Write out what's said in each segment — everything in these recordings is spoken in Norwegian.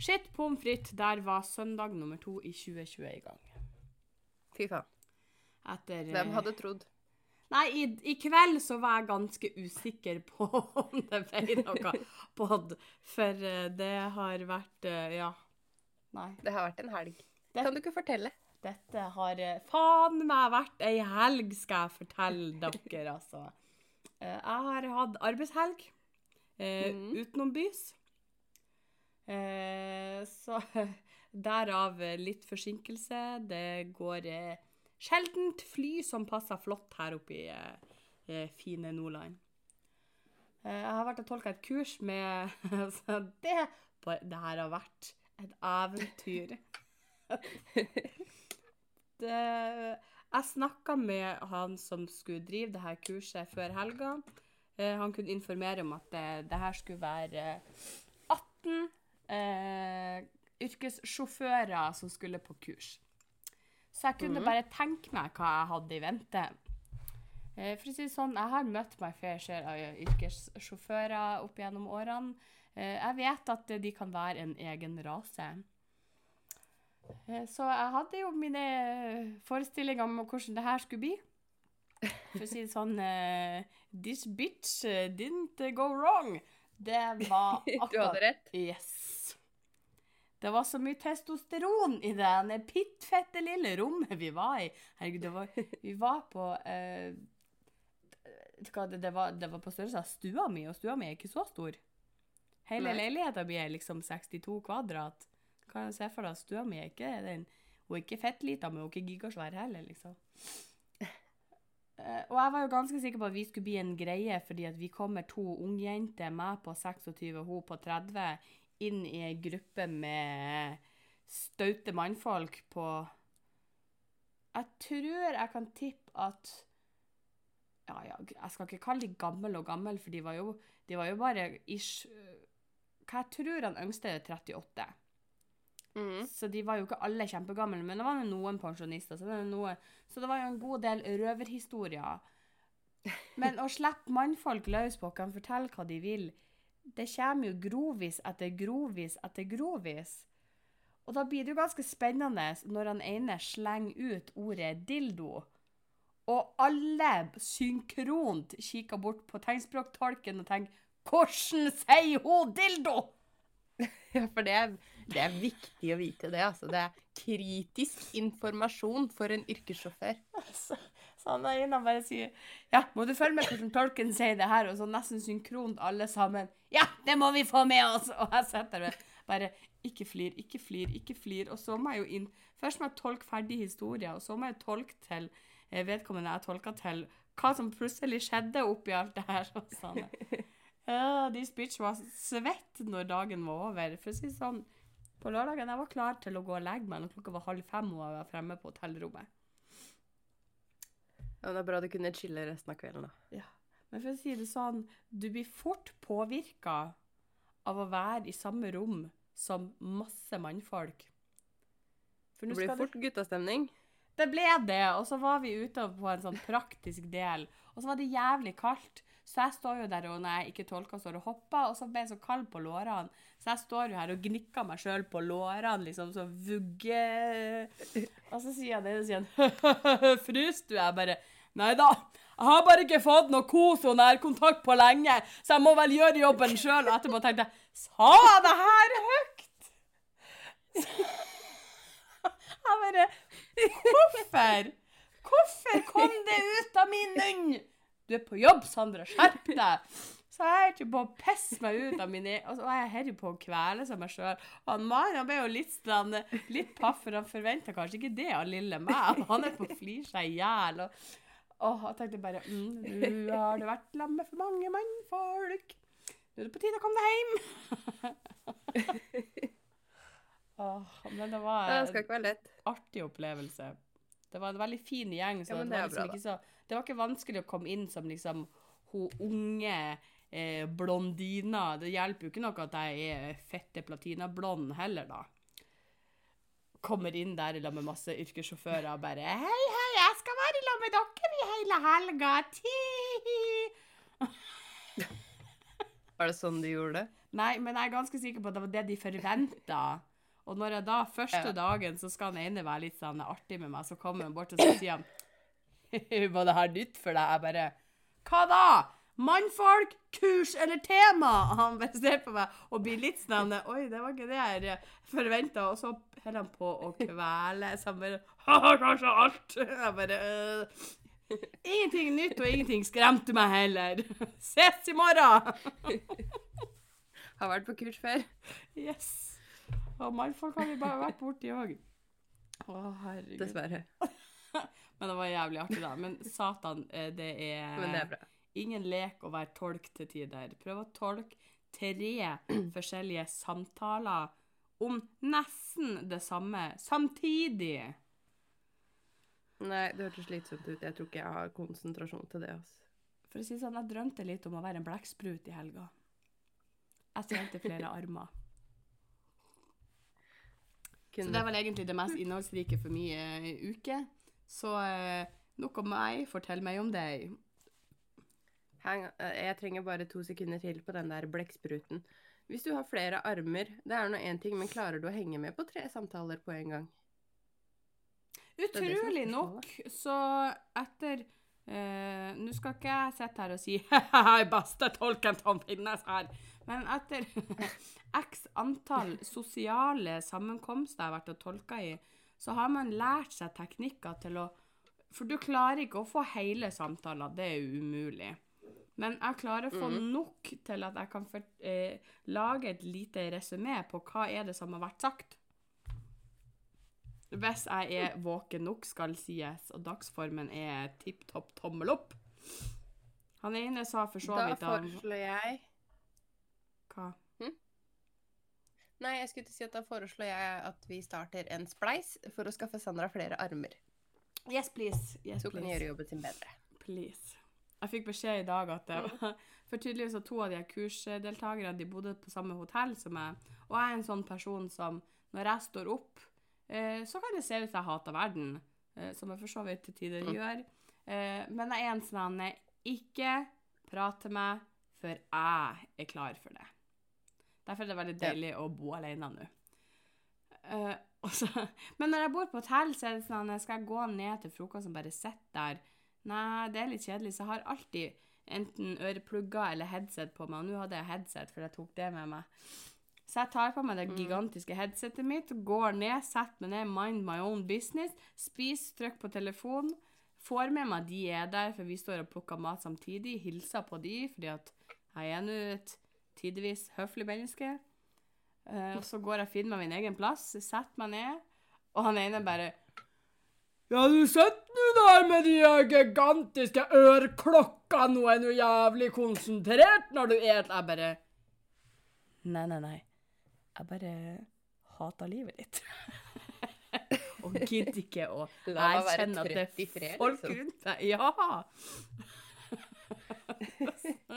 Shit pommes frites, der var søndag nummer to i 2020 i gang. Fy faen. Etter Hvem eh, hadde trodd? Nei, i, i kveld så var jeg ganske usikker på om det ble noe pod, for eh, det har vært eh, Ja. Nei. Det har vært en helg. Det- Kan du ikke fortelle? Dette har faen meg vært ei helg, skal jeg fortelle dere, altså. Jeg har hatt arbeidshelg eh, Mhm. utenombys. Eh, så derav eh, litt forsinkelse. Det går eh, sjeldent fly som passer flott her oppe i eh, eh, fine Nordland. Eh, jeg har vært og tolka et kurs med så det, det her har vært et eventyr. det, jeg snakka med han som skulle drive det her kurset før helga. Eh, han kunne informere om at det, det her skulle være 18 eh, yrkessjåfører som skulle på kurs. Så jeg kunne bare tenke meg hva jeg hadde i vente. Eh, For å si det sånn, jeg har møtt meg fair share av yrkessjåfører opp gjennom årene. Eh, Jeg vet at de kan være en egen rase. Eh, Så jeg hadde jo mine forestillinger om hvordan det her skulle bli. For å si det sånn eh, This bitch eh, didn't go wrong. Det var Du hadde rett. Yes. Det var så mye testosteron i det ene pittfette lille rommet vi var i. Herregud, var, vi var på eh, det, var, det var på størrelse av stua mi, og stua mi er ikke så stor. Hele leiligheta mi er liksom 62 kvadrat. Kan jeg se for deg at stua mi er ikke den Hun er ikke fettlita, men hun er ikke gigasvær heller, liksom. Eh, og jeg var jo ganske sikker på at vi skulle bli en greie, fordi at vi kommer to ungjenter, meg på 26 og hun på 30, inn i ei gruppe med staute mannfolk på Jeg tror jeg kan tippe at ja, ja, jeg skal ikke kalle de gammel og gammel, for de var jo, de var jo bare ish Hva jeg tror han yngste er 38. Mm. Så de var jo ikke alle kjempegamle, men det var noen pensjonister. Så det, var noe, så det var jo en god del røverhistorier. Men å slippe mannfolk løs på kan fortelle hva de vil, det kommer jo grovis etter grovis etter grovis. Og da blir det jo ganske spennende når han ene slenger ut ordet dildo, og alle synkront kikker bort på tegnspråktolken og tenker 'Hvordan sier hun dildo?' Ja, for det er, det er viktig å vite det. Altså. Det er kritisk informasjon for en yrkessjåfør. Så, så han der inne bare sier Ja, må du følge med hvordan tolken sier det her? Og så nesten synkront alle sammen. Ja, det må vi få med oss! Og jeg sitter der bare Ikke flir, ikke flir, ikke flir. Og så må jeg jo inn Først må jeg tolke ferdig historie, og så må jeg tolke til eh, vedkommende jeg tolka til, hva som plutselig skjedde oppi alt det her. Og sånn. This bitch var svett når dagen var over. For å si sånn, på lørdagen jeg var klar til å gå og legge meg når klokka var halv fem og jeg var fremme på hotellrommet. Ja, det er bra du kunne chille resten av kvelden, da. Ja. Men for å si det sånn, du blir fort påvirka av å være i samme rom som masse mannfolk. For Det blir fort guttastemning. Det ble det, og så var vi ute på en sånn praktisk del. Og så var det jævlig kaldt, så jeg står jo der og når jeg ikke tolker, står og hopper, og så ble jeg så kald på lårene. Så jeg står jo her og gnikker meg sjøl på lårene, liksom så vugge Og så sier han det, og sier han Frys du? Jeg bare Nei da, jeg har bare ikke fått noe kos og nærkontakt på lenge, så jeg må vel gjøre jobben sjøl. Og etterpå tenkte jeg Sa jeg det her høyt? Jeg bare Hvorfor? Hvorfor kom det ut av min munn? Du er på jobb, Sandra. Skjerp deg. Så jeg er ikke på å pisse meg ut av mine Og så var jeg herre på å kvele seg meg sjøl. Han Mar ble jo litt, strande, litt paff, for han forventa kanskje ikke det av lille meg. Han er på å flire seg i hjel. Og, og jeg tenkte bare mm, Du har det vært sammen med for mange mannfolk. Nå er det på tide å komme deg hjem. Åh, men det var Det lett. artig opplevelse. Det var en veldig fin gjeng, så Ja, det, var er liksom bra, ikke så, det var ikke vanskelig å komme inn som liksom hun unge eh, blondina. Det hjelper jo ikke noe at jeg er fette platinablond heller, da. Kommer inn der i lag med masse yrkessjåfører og bare Hei, hei, jeg skal være i lag med dere i hele helga. Ti! Var det sånn de gjorde det? Nei, men jeg er ganske sikker på at det var det de forventa. Og når jeg da første dagen så skal han ene være litt sånn artig med meg, så kommer han bort og så sier han Var det her nytt for deg? Jeg bare Hva da? Mannfolk, kurs eller tema? Han bare ser på meg og blir litt sånn Oi, det var ikke det jeg forventa. Og så holder han på å kvele. Så han bare kanskje alt. Jeg bare «Øh, Ingenting nytt, og ingenting skremte meg heller. Ses i morgen! Har vært på kurs før. Yes. Og mannfolk har vi bare vært borti òg. Å, herregud. Dessverre. Men det var jævlig artig, da. Men satan, eh, det er, Men det er ingen lek å være tolk til tider. Prøv å tolke tre forskjellige samtaler om nesten det samme samtidig. Nei, det hørtes slitsomt ut. Jeg tror ikke jeg har konsentrasjon til det. altså. For å si sånn, jeg drømte litt om å være en blekksprut i helga. Jeg trengte flere armer. Så det er vel egentlig det mest innholdsrike for min uh, uke. Så eh, nok om meg, fortell meg om deg. Hang, eh, jeg trenger bare to sekunder til på den der blekkspruten. Hvis du har flere armer, det er nå én ting, men klarer du å henge med på tre samtaler på en gang? Utrolig nok, så etter eh, Nå skal ikke jeg sitte her og si Hei, beste tolken som finnes her. Men etter x antall sosiale sammenkomster jeg har vært og tolka i, så har man lært seg teknikker til å For du klarer ikke å få hele samtaler, det er umulig. Men jeg klarer å få mm. nok til at jeg kan for, eh, lage et lite resymé på hva er det som har vært sagt. Hvis jeg er våken nok, skal sies, og dagsformen er tipp topp tommel opp. Han ene sa for så vidt han foreslår jeg Hva? Nei, jeg skulle til si at da foreslår jeg at vi starter en spleis for å skaffe Sandra flere armer. Yes, please. Yes, Så kan hun please. gjøre jobben sin bedre. please. Jeg fikk beskjed i dag at det var For tydeligvis at to av de her kursdeltakerne de bodde på samme hotell som meg. Og jeg er en sånn person som når jeg står opp, eh, så kan det se ut som jeg hater verden. Eh, som jeg for så vidt til tider Mm. gjør. Eh, men jeg er en sånn eh, Ikke prat til meg før jeg er klar for det. Derfor er det veldig Ja. deilig å bo alene nå. Uh, så, men når jeg bor på hotell, så er det sånn Skal jeg gå ned til frokost og bare sitte der? Nei, det er litt kjedelig, så jeg har alltid enten øreplugger eller headset på meg. Og nå hadde jeg headset, for jeg tok det med meg. Så jeg tar på meg det Mm. gigantiske headsetet mitt, går ned, setter meg ned, mind my own business, spiser, trykker på telefonen, får med meg de er der, for vi står og plukker mat samtidig, hilser på de, fordi at jeg er nå et tidvis høflig menneske. Eh, og så går jeg og finner meg min egen plass, setter meg ned, og han ene bare Ja, du sitter nå der med de gigantiske øreklokkene og er nå jævlig konsentrert når du et Jeg bare Nei, nei, nei. Jeg bare hater livet ditt. og gidder ikke å erkjenne at det er folk liksom. rundt deg. Ja!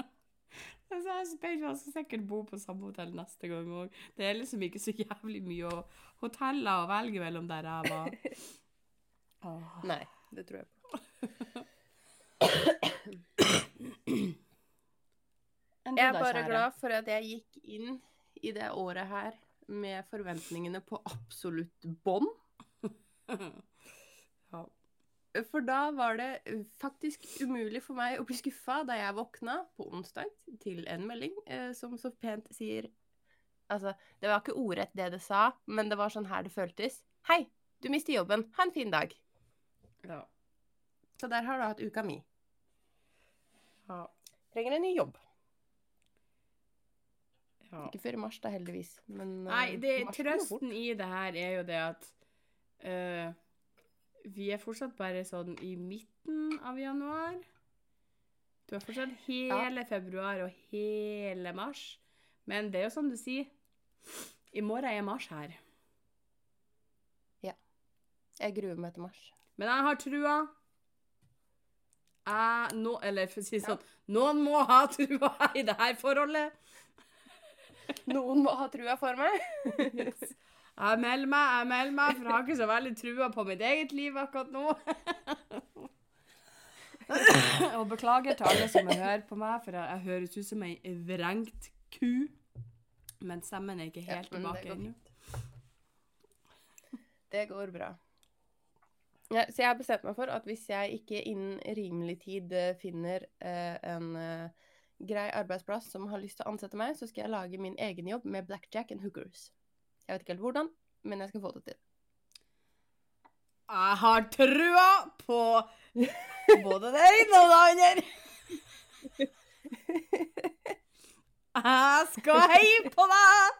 Så jeg spør, jeg skal sikkert bo på samme hotell neste gang òg. Det er liksom ikke så jævlig mye å- hoteller å velge mellom der jeg var. Oh. Nei, det tror jeg på. Jeg er bare glad for at jeg gikk inn i det året her med forventningene på absolutt bånn. For da var det faktisk umulig for meg å bli skuffa da jeg våkna på onsdag til en melding eh, som så pent sier Altså, det var ikke ordrett det det sa, men det var sånn her det føltes. Hei, du mister jobben. Ha en fin dag. Ja. Så der har du hatt uka mi. Ja. Trenger en ny jobb. ja. Ikke før i mars, da, heldigvis. Men eh, Nei, det, trøsten i det her er jo det at eh, vi er fortsatt bare sånn i midten av januar. Du har fortsatt hele februar og hele mars. Men det er jo som du sier, i morgen er mars her. Ja. Jeg gruer meg til mars. Men jeg har trua. Jeg, nå, eller for å si det sånn, noen må ha trua i det her forholdet. Noen må ha trua for meg. Jeg melder meg, jeg melder meg, for jeg har ikke så veldig trua på mitt eget liv akkurat nå. Og beklager til alle som hører på meg, for jeg, jeg høres ut som ei vrengt ku. Men stemmen er ikke helt ja, tilbake ennå. Det går bra. Ja, så jeg har bestemt meg for at hvis jeg ikke innen rimelig tid eh, finner eh, en eh, grei arbeidsplass som har lyst til å ansette meg, så skal jeg lage min egen jobb med blackjack and hookers. Jeg vet ikke helt hvordan, men jeg skal få det til. Jeg har trua på både det ene og det andre. Jeg skal heie på deg!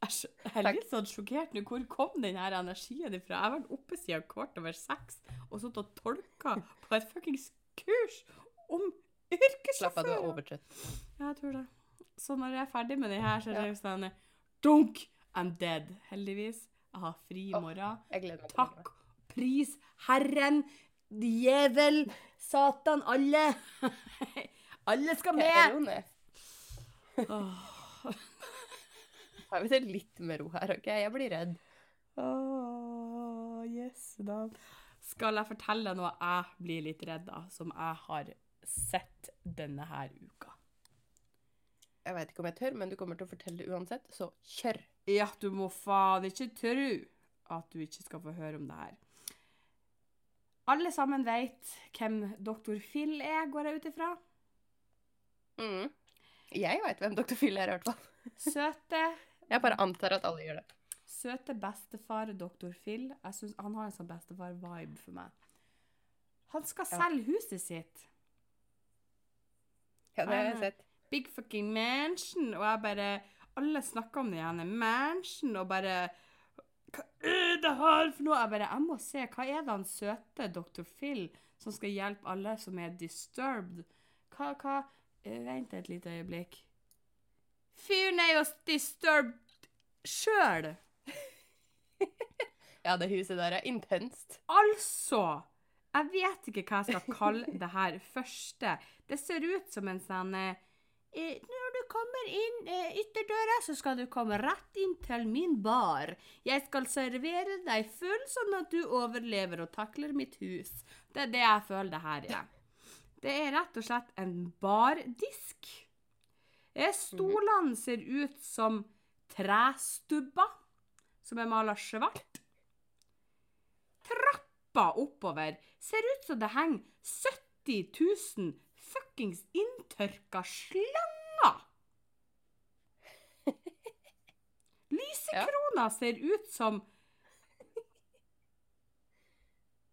Jeg er litt sånn sjokkert nå. Hvor kom den her energien ifra? Jeg har vært oppe siden kvart over seks og sittet og tolka på et fuckings kurs om Slapp av, du er overtrøtt. Jeg tror det. Så når jeg er ferdig med den her, så er det sånn Dunk! I'm dead. Heldigvis. Jeg har fri i morgen. Til Takk, pris, Herren, djevel, Satan, alle. alle skal med. ro Har vi det litt med ro her, OK? Jeg blir redd. Oh, yes, da. Skal jeg fortelle noe jeg blir litt redd av, som jeg har sett denne her uka? Jeg veit ikke om jeg tør, men du kommer til å fortelle det uansett, så kjør! Ja, du må faen ikke tro at du ikke skal få høre om det her. Alle sammen vet hvem Dr. Phil er, går jeg ut ifra. Mm. Jeg veit hvem Dr. Phil er, i hvert fall. Søte, Jeg bare antar at alle gjør det. søte bestefar Dr. Phil. Jeg synes Han har en sånn bestefar-vibe for meg. Han skal selge huset sitt. Ja, det har jeg sett. Big fucking mansion. Og jeg bare Alle snakker om det ene mansion, og bare Hva er det her for noe? Jeg bare Jeg må se. Hva er det han søte Dr. Phil som skal hjelpe alle som er disturbed? Hva, hva eh, Vent et lite øyeblikk. Fyren er jo disturbed sjøl! Ja, det huset der er intenst. Altså Jeg vet ikke hva jeg skal kalle det her første. Det ser ut som en sånn eh, Når du kommer inn eh, ytterdøra, så skal du komme rett inn til min bar. Jeg skal servere deg full, sånn at du overlever og takler mitt hus. Det er det jeg føler det her er. Det er rett og slett en bardisk. Stolene ser ut som trestubber som er mala svart. Trappa oppover ser ut som det henger 70 000 fuckings inntørka slanger. Lysekrona ser ut som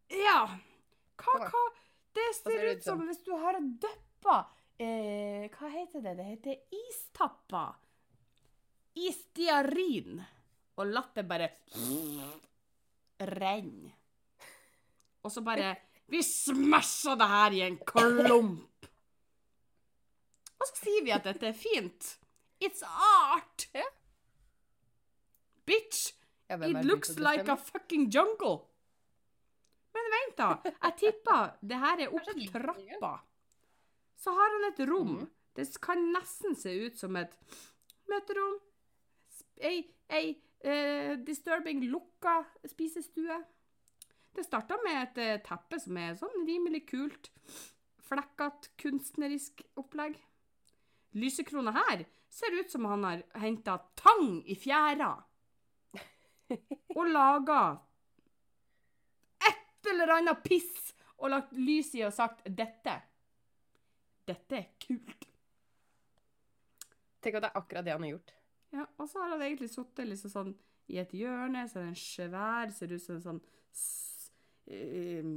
Ja. Hva, hva Det ser ut som hvis du har døppa eh, Hva heter det? Det heter istappa. Istiarin. Og latt det bare renne. Og så bare Vi smasher det her i en klump. Og så sier vi at dette er fint. It's art. Ja. Bitch, Ja, it looks like a fucking jungle. Men vent, da. Jeg tipper det her er opp trappa. Så har han et rom. Mm. Det kan nesten se ut som et møterom. Ei, ei uh, disturbing lukka spisestue. Det starta med et eh, teppe som er sånn rimelig kult. Flekkete, kunstnerisk opplegg. Lysekrona her ser ut som han har henta tang i fjæra. Og laga et eller annet piss og lagt lys i og sagt 'dette'. Dette er kult. Tenk at det er akkurat det han har gjort. Ja, og så har han egentlig sittet liksom sånn i et hjørne, så er det en svær, ser ut som en sånn eh,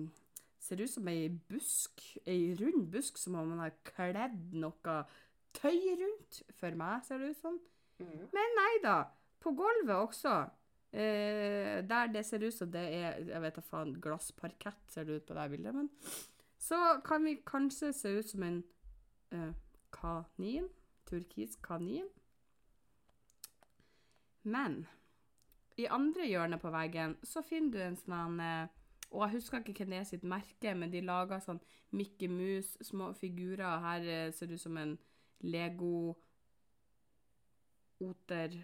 Ser ut som ei busk, ei rund busk som om man har kledd noe tøy rundt. For meg ser det ut som. Men nei da. På gulvet også. Eh, der det ser ut som det er jeg vet da faen, glassparkett, ser det ut på det bildet. Men så kan vi kanskje se ut som en eh, kanin. Turkis kanin. Men i andre hjørnet på veggen så finner du en sånn eh, Og jeg husker ikke hvem det er sitt merke, men de lager sånn Mickey Mouse, små figurer. Her eh, ser det ut som en Lego Oter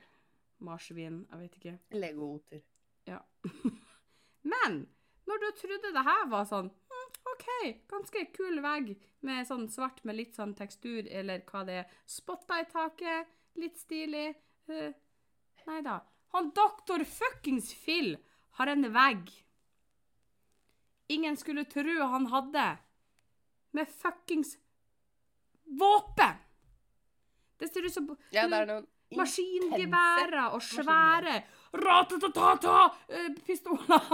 Marsvin, jeg vet ikke. Lego-oter. Ja. Men når du trodde det her var sånn hm, OK, ganske kul vegg med sånn svart med litt sånn tekstur, eller hva det er. Spotta i taket, litt stilig. Uh, nei da. Han doktor fuckings Phil har en vegg ingen skulle tro han hadde, med fuckings våpen! Det ser ut som Ja, er maskingeværer og svære ratatata-pistoler.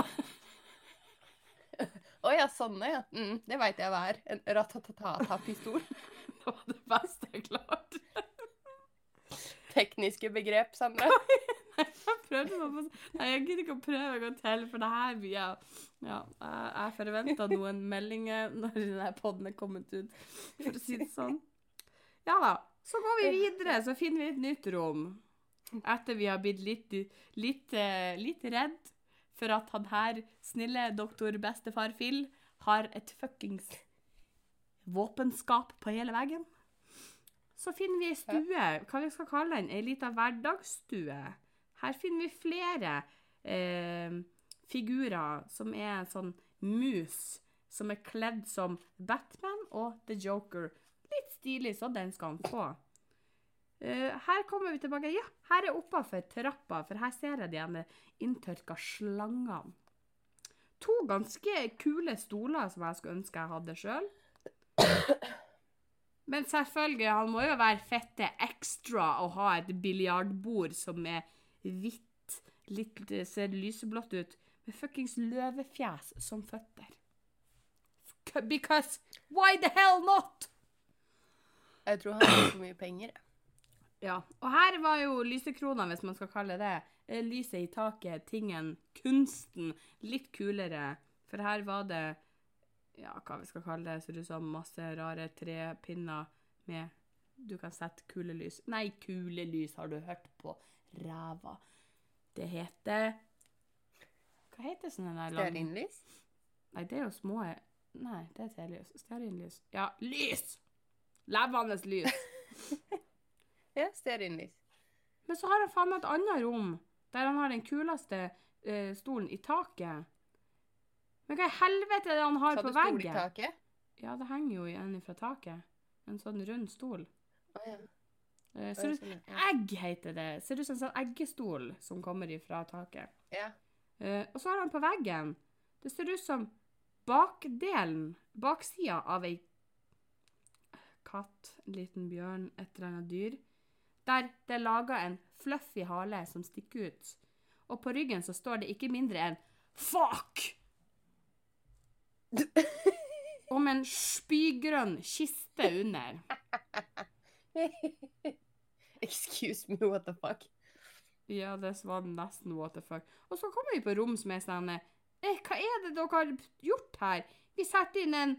Å ja, sånne, ja. Mm, det veit jeg hva er. En ratatatata-pistol. det var det beste jeg klarte. Tekniske begrep, Sandra. Jeg prøvde meg på Nei, jeg gidder ikke å prøve en gang til, for det her blir Ja, jeg forventa noen meldinger når denne poden er kommet ut, for å si det sånn. Ja da. Så går vi videre, så finner vi et nytt rom. Etter vi har blitt litt, litt, eh, litt redd for at han her snille doktor bestefar Phil har et fuckings våpenskap på hele veggen. Så finner vi ei stue, hva vi skal kalle den, ei lita hverdagsstue. Her finner vi flere eh, figurer som er en sånn mus som er kledd som Batman og The Joker. Litt stilig, så den skal han få. Uh, her kommer vi tilbake. Ja, her er oppafor trappa, for her ser jeg de inntørka slangene. To ganske kule stoler som jeg skulle ønske jeg hadde sjøl. Men selvfølgelig, han må jo være fette ekstra å ha et biljardbord som er hvitt, litt ser lyseblått ut, med fuckings løvefjes som føtter. Because why the hell not? Jeg tror han har så mye penger. Ja, og her var jo lysekrona, hvis man skal kalle det, eh, lyset i taket, tingen, kunsten, litt kulere. For her var det, ja, hva vi skal kalle det, ser ut som masse rare trepinner med, du kan sette kulelys. Nei, kulelys har du hørt på ræva. Det heter, hva heter sånne der Stearinlys? Nei, det er jo små, nei, det er telys. Stearinlys. Ja, lys! Levende lys. Ja, stearinlys. Men så har han faen meg et annet rom, der han har den kuleste uh, stolen i taket. Men hva i helvete er det han har så på du stol i taket? Ja, det henger jo en fra taket. En sånn rund stol. Oh, ja. Uh, ser ut, sånn, egg heter det. Ser ut som en sånn eggestol som kommer ifra taket. ja. Uh, og så har han på veggen Det ser ut som bakdelen, baksida av ei katt, en liten bjørn, et eller annet dyr, der det er laga en fluffy hale som stikker ut. Og på ryggen så står det ikke mindre enn Fuck! Om en spygrønn kiste under. Excuse me, what the fuck? Ja, det var nesten what the fuck. Og så kommer vi på rom som er sånn eh, Hva er det dere har gjort her? Vi setter inn en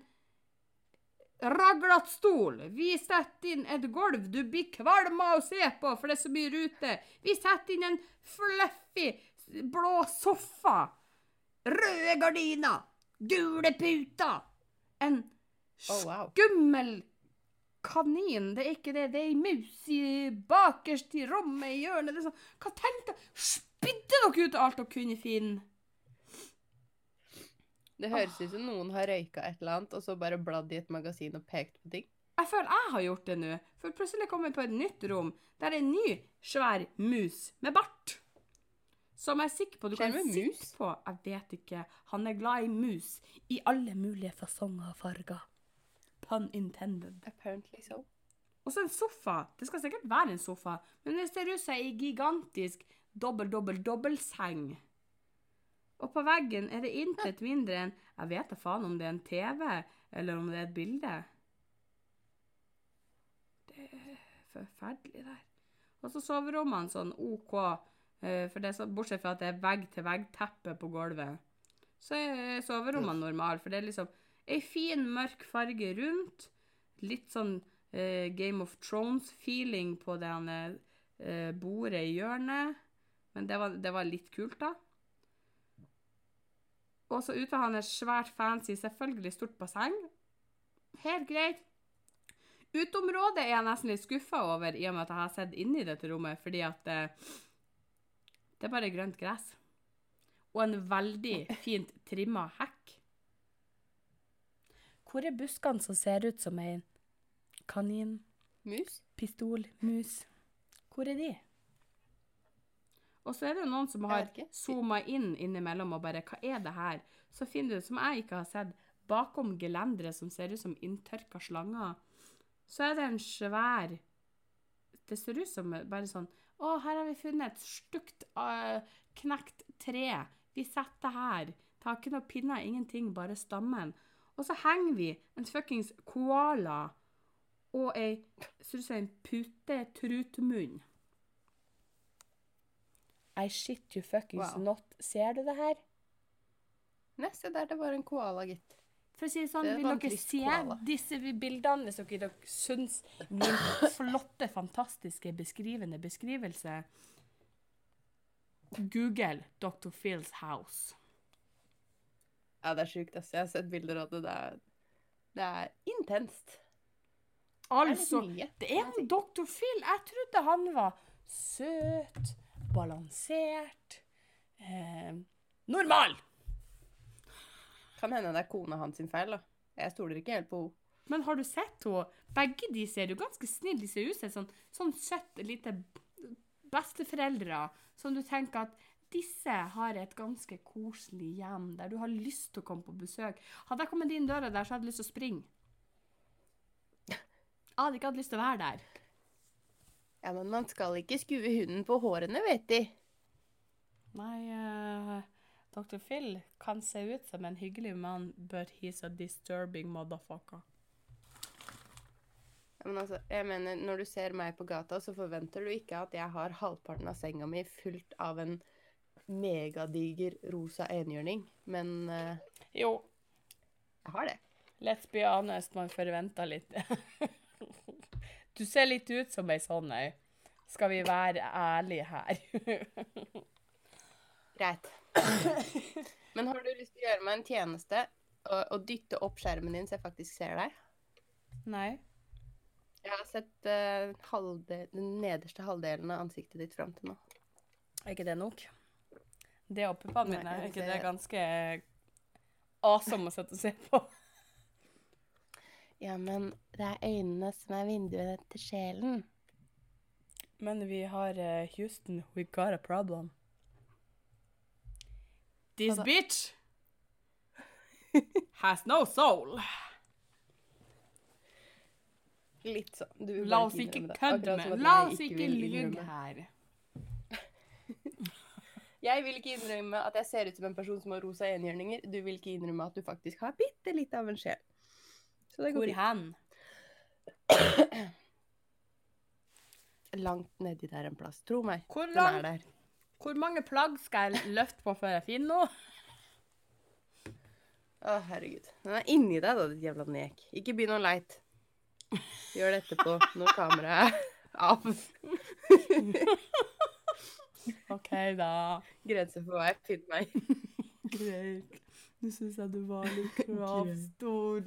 raglet stol. Vi setter inn et gulv du blir kvalm av å se på, for det er så mye rute. Vi setter inn en fluffy blå sofa. Røde gardiner. Gule puter. En Oh, skummel kanin. Det er ikke det. Det er ei mus i bakerst i rommet i hjørnet. Det er sånn, hva tenkte Spydde dere ut alt dere kunne finne? Det høres ut som noen har røyka et eller annet, og så bare bladd i et magasin og pekt på ting. Jeg føler jeg har gjort det nå, for plutselig kommer jeg på et nytt rom der det er en ny, svær mus med bart. Som jeg er sikker på du Skjer kan sitte mus? på. Jeg vet ikke. Han er glad i mus i alle mulige fasonger og farger. Pun intended. Apparently so. Og så en sofa. Det skal sikkert være en sofa, men det ser ut som ei gigantisk dobbel-dobbel-dobbeltseng. Og på veggen er det intet mindre enn Jeg vet da faen om det er en TV, eller om det er et bilde. Det er forferdelig der. Og så soverommene sånn OK, eh, for det er så, bortsett fra at det er vegg-til-vegg-teppe på gulvet, så er soverommene normale, for det er liksom ei fin, mørk farge rundt, litt sånn eh, Game of Thrones-feeling på det han eh, bordet i hjørnet. Men det var, det var litt kult, da. Og så ute har han et svært fancy, selvfølgelig stort basseng. Helt greit. Uteområdet er jeg nesten litt skuffa over, i og med at jeg har sett inn i dette rommet, fordi at eh, det er bare grønt gress. Og en veldig fint trimma hekk. Hvor er buskene som ser ut som en kanin, Mus? pistol, mus? Hvor er de? Og så er det jo noen som har zooma inn innimellom og bare Hva er det her? Så finner du, som jeg ikke har sett, bakom gelenderet som ser ut som inntørka slanger, så er det en svær Det ser ut som bare sånn Å, her har vi funnet et stygt uh, knekt tre. Vi setter her. Det har ikke noen pinner, ingenting, bare stammen. Og så henger vi en fuckings koala og ei ser ut som en putetrutemunn. I shit you fuckings Wow. not. Ser du det her? Nei, se der, det var en koala, gitt. For å si det sånn, Det vil dere se koala. disse bildene hvis dere, syns min flotte, fantastiske, beskrivende beskrivelse? Google Dr. Phil's house. Ja, det er sjukt, ass. Jeg har sett bilder av det. Det er, det er intenst. Altså, det er litt det er en Dr. Phil. Jeg trodde han var søt, balansert, eh, normal. Kan hende det er kona hans sin feil, da. Jeg stoler ikke helt på henne. Men har du sett henne? Begge de ser jo ganske snille. De ser ut som sånn, sånn søtt lite besteforeldre som du tenker at disse har et ganske koselig hjem der du har lyst til å komme på besøk. Hadde jeg kommet inn døra der, så hadde jeg lyst til å springe. Jeg hadde ikke hatt lyst til å være der. Ja, men man skal ikke skue hunden på hårene, vet de. Nei, uh, Dr. Phil kan se ut som en hyggelig mann, but he's a disturbing motherfucker. Ja, men altså, jeg mener, når du ser meg på gata, så forventer du ikke at jeg har halvparten av senga mi fullt av en megadiger rosa enhjørning. Men uh, Jo, jeg har det. let's be honest, man forventer litt. Du ser litt ut som ei sånn ei. Skal vi være ærlige her? Greit. Men har du lyst til å gjøre meg en tjeneste og, og dytte opp skjermen din så jeg faktisk ser deg? Nei. Jeg har sett uh, halvde, den nederste halvdelen av ansiktet ditt fram til nå. Er ikke det nok? Det og puppene mine, er ikke det ganske awesome å sette og se på? Ja, men det er øynene som er vinduene til sjelen. Men vi har eh, Houston, we got a problem. This Hva da? bitch has no soul. Litt sånn. Du vil La bare oss ikke innrømme det. kødde Akkurat som med at La jeg oss ikke vil innrømme. her. Jeg vil ikke innrømme at jeg ser ut som en person som har rosa enhjørninger. Du vil ikke innrømme at du faktisk har bitte litt av en sjel. Så det går Hvor hen? Langt nedi der en plass. Tro meg. Hvor, Den lang, er der. hvor mange plagg skal jeg løfte på før jeg finner noe? Å, herregud. Den er inni deg, da, ditt jævla nek. Ikke begynn å leite. Gjør det etterpå, når kameraet er av. OK, da. Grense for hva jeg finner meg. Greit. Nå syns jeg du var litt kravstor.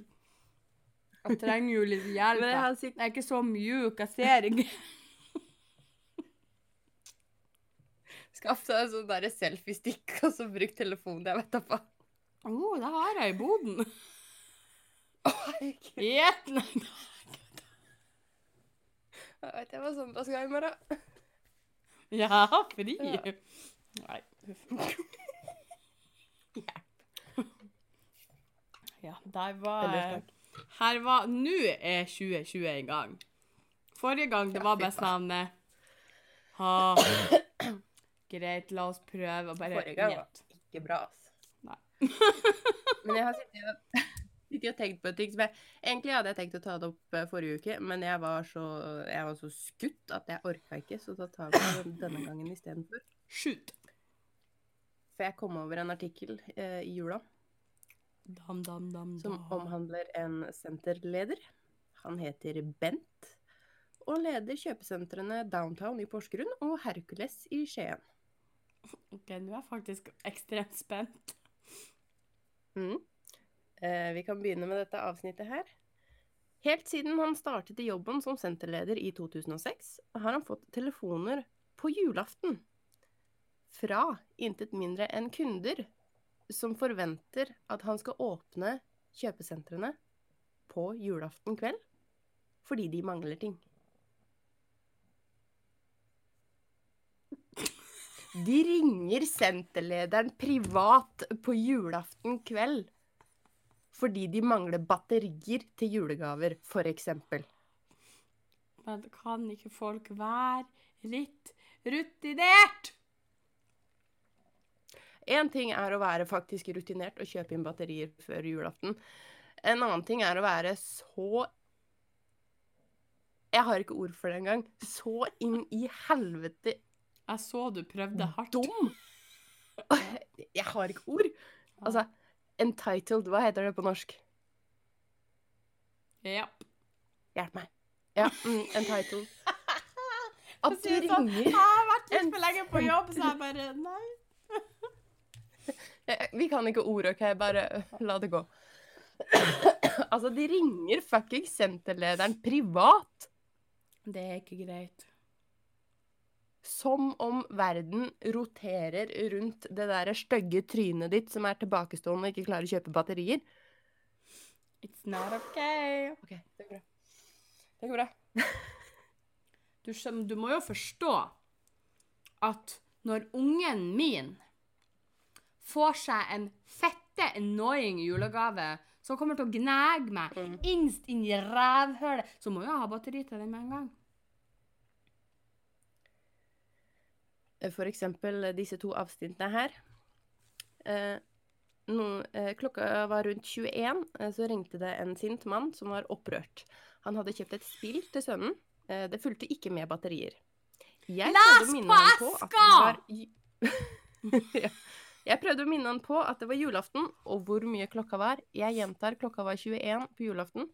Jeg trenger jo litt hjelp. Men jeg Jeg, har sikkert er ikke så mjuk. Jeg ser ikke Skaff deg en sånn derre selfiestikk, og så bruk telefonen. Jeg vet da faen. Å, det har jeg i boden. Gjett! Nei, Jeg vet jeg hva Sandra skal i morgen. Ja, fri. Ja. Nei, huff. Ja, der var Ellers takk. Her var Nå er 2020 i gang. Forrige gang det var faen. Ha. Greit, la oss prøve å bare Forrige gang var ikke bra, ass. Nei. Men jeg har sittet og, tenkt på et ting som jeg Egentlig hadde jeg tenkt å ta det opp eh, forrige uke, men jeg var så, jeg var så skutt at jeg orka ikke, så da tar vi det denne gangen istedenfor. For jeg kom over en artikkel eh, i jula Dam, dam, dam, som omhandler en senterleder. Han heter Bent, og leder kjøpesentrene Downtown i Porsgrunn og Hercules i Skien. Ok, nå er jeg faktisk ekstremt spent. Mm. Eh, vi kan begynne med dette avsnittet her. Helt siden han startet i jobben som senterleder i 2006, har han fått telefoner på julaften fra intet mindre enn kunder som forventer at han skal åpne kjøpesentrene på julaften kveld fordi de mangler ting. De ringer senterlederen privat på julaften kveld fordi de mangler batterier til julegaver, eksempel. Men kan ikke folk være litt rutinert? Én ting er å være faktisk rutinert og kjøpe inn batterier før julaften. En annen ting er å være så Jeg har ikke ord for det engang. Så inn i helvete Jeg så du prøvde hardt. dum! Jeg har ikke ord. Altså, entitled, hva heter det på norsk? Ja. Hjelp meg. Ja, mm, entitled. At du ringer Jeg har vært litt for lenge på jobb, så jeg bare Nei. Vi kan ikke ord, OK? Bare la det gå. altså, de ringer fuckings senterlederen privat. Det er ikke greit. Som om verden roterer rundt det der stygge trynet ditt som er tilbakestående og ikke klarer å kjøpe batterier. It's not OK. OK, det går bra. Det går bra. Du, skjønner, du må jo forstå at når ungen min får seg en fette annoying julegave som kommer til å gnage meg Mm. innst inn i rævhølet, så må jeg ha batteri til den med en gang. For eksempel disse to avstintene her. Eh, noen, eh, klokka var rundt 21, eh, så ringte det en sint mann som var opprørt. Han hadde kjøpt et spill til sønnen. Eh, det fulgte ikke med batterier. Jeg Les på eska! var Ja. Jeg prøvde å minne han på at det var julaften, og hvor mye klokka var. Jeg gjentar, klokka var 21 på julaften.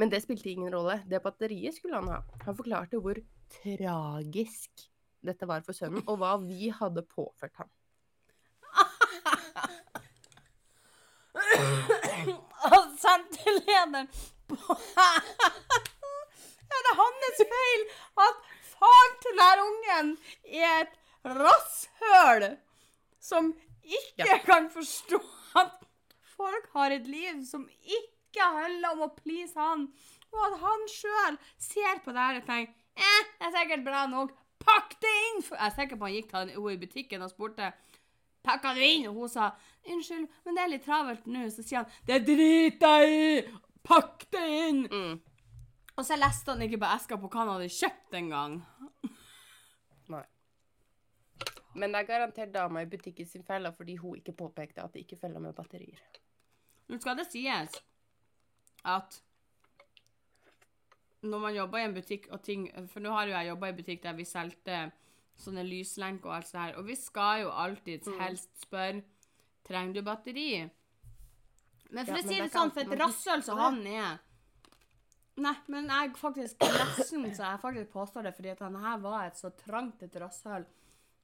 Men det spilte ingen rolle. Det batteriet skulle han ha. Han forklarte hvor tragisk dette var for sønnen, og hva vi hadde påført ham. Og senterlederen på Er det hans feil at faren til den ungen er et rasshøl som ikke Ja. kan forstå at folk har et liv som ikke handler om å please han, og at han sjøl ser på det her og tenker eh, det er sikkert bra nok. Pakk det inn! For jeg er sikker på han gikk til henne i butikken og spurte pakka du inn? Og hun sa unnskyld, men det er litt travelt nå. Så sier han det driter jeg i! Pakk det inn! Mm. Og så leste han ikke på eska på hva han hadde kjøpt engang. Men det er garantert dama i butikken sin feil, fordi hun ikke påpekte at det ikke følger med batterier. Nå skal det sies at når man jobber i en butikk og ting For nå har jo jeg jobba i butikk der vi solgte sånne lyslenker og alt sånt her, og vi skal jo alltid helst spørre Trenger du batteri? Men for Ja, å si det sånn, for et rasshøl som han er Nei, men jeg faktisk nesten så jeg faktisk påstår det, fordi at han her var et så trangt et rasshøl.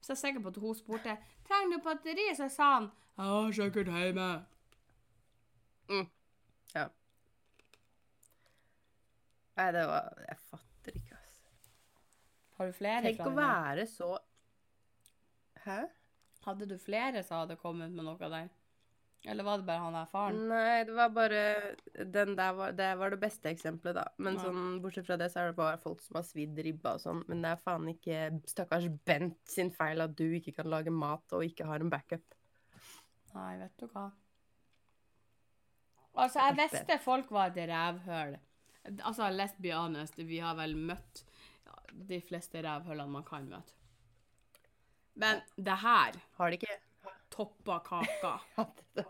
Så jeg er sikker på at hun spurte trenger du batteri, så sa han jeg har sikkert hjemme. Ja. Nei, det var Jeg fatter ikke, altså. Har du flere Tenk å være så Hæ? Hadde du flere som hadde kommet med noe der? Eller var det bare han der faren? Nei, det var bare Den der var, det var det beste eksempelet, da. Men Ja. sånn, bortsett fra det, så er det bare folk som har svidd ribba og sånn. Men det er faen ikke stakkars Bent sin feil at du ikke kan lage mat og ikke har en backup. Nei, vet du hva. Altså, jeg visste folk var et rævhøl. Altså, let's be honest, vi har vel møtt de fleste rævhølene man kan møte. Men det her Har de ikke toppa kaka. det?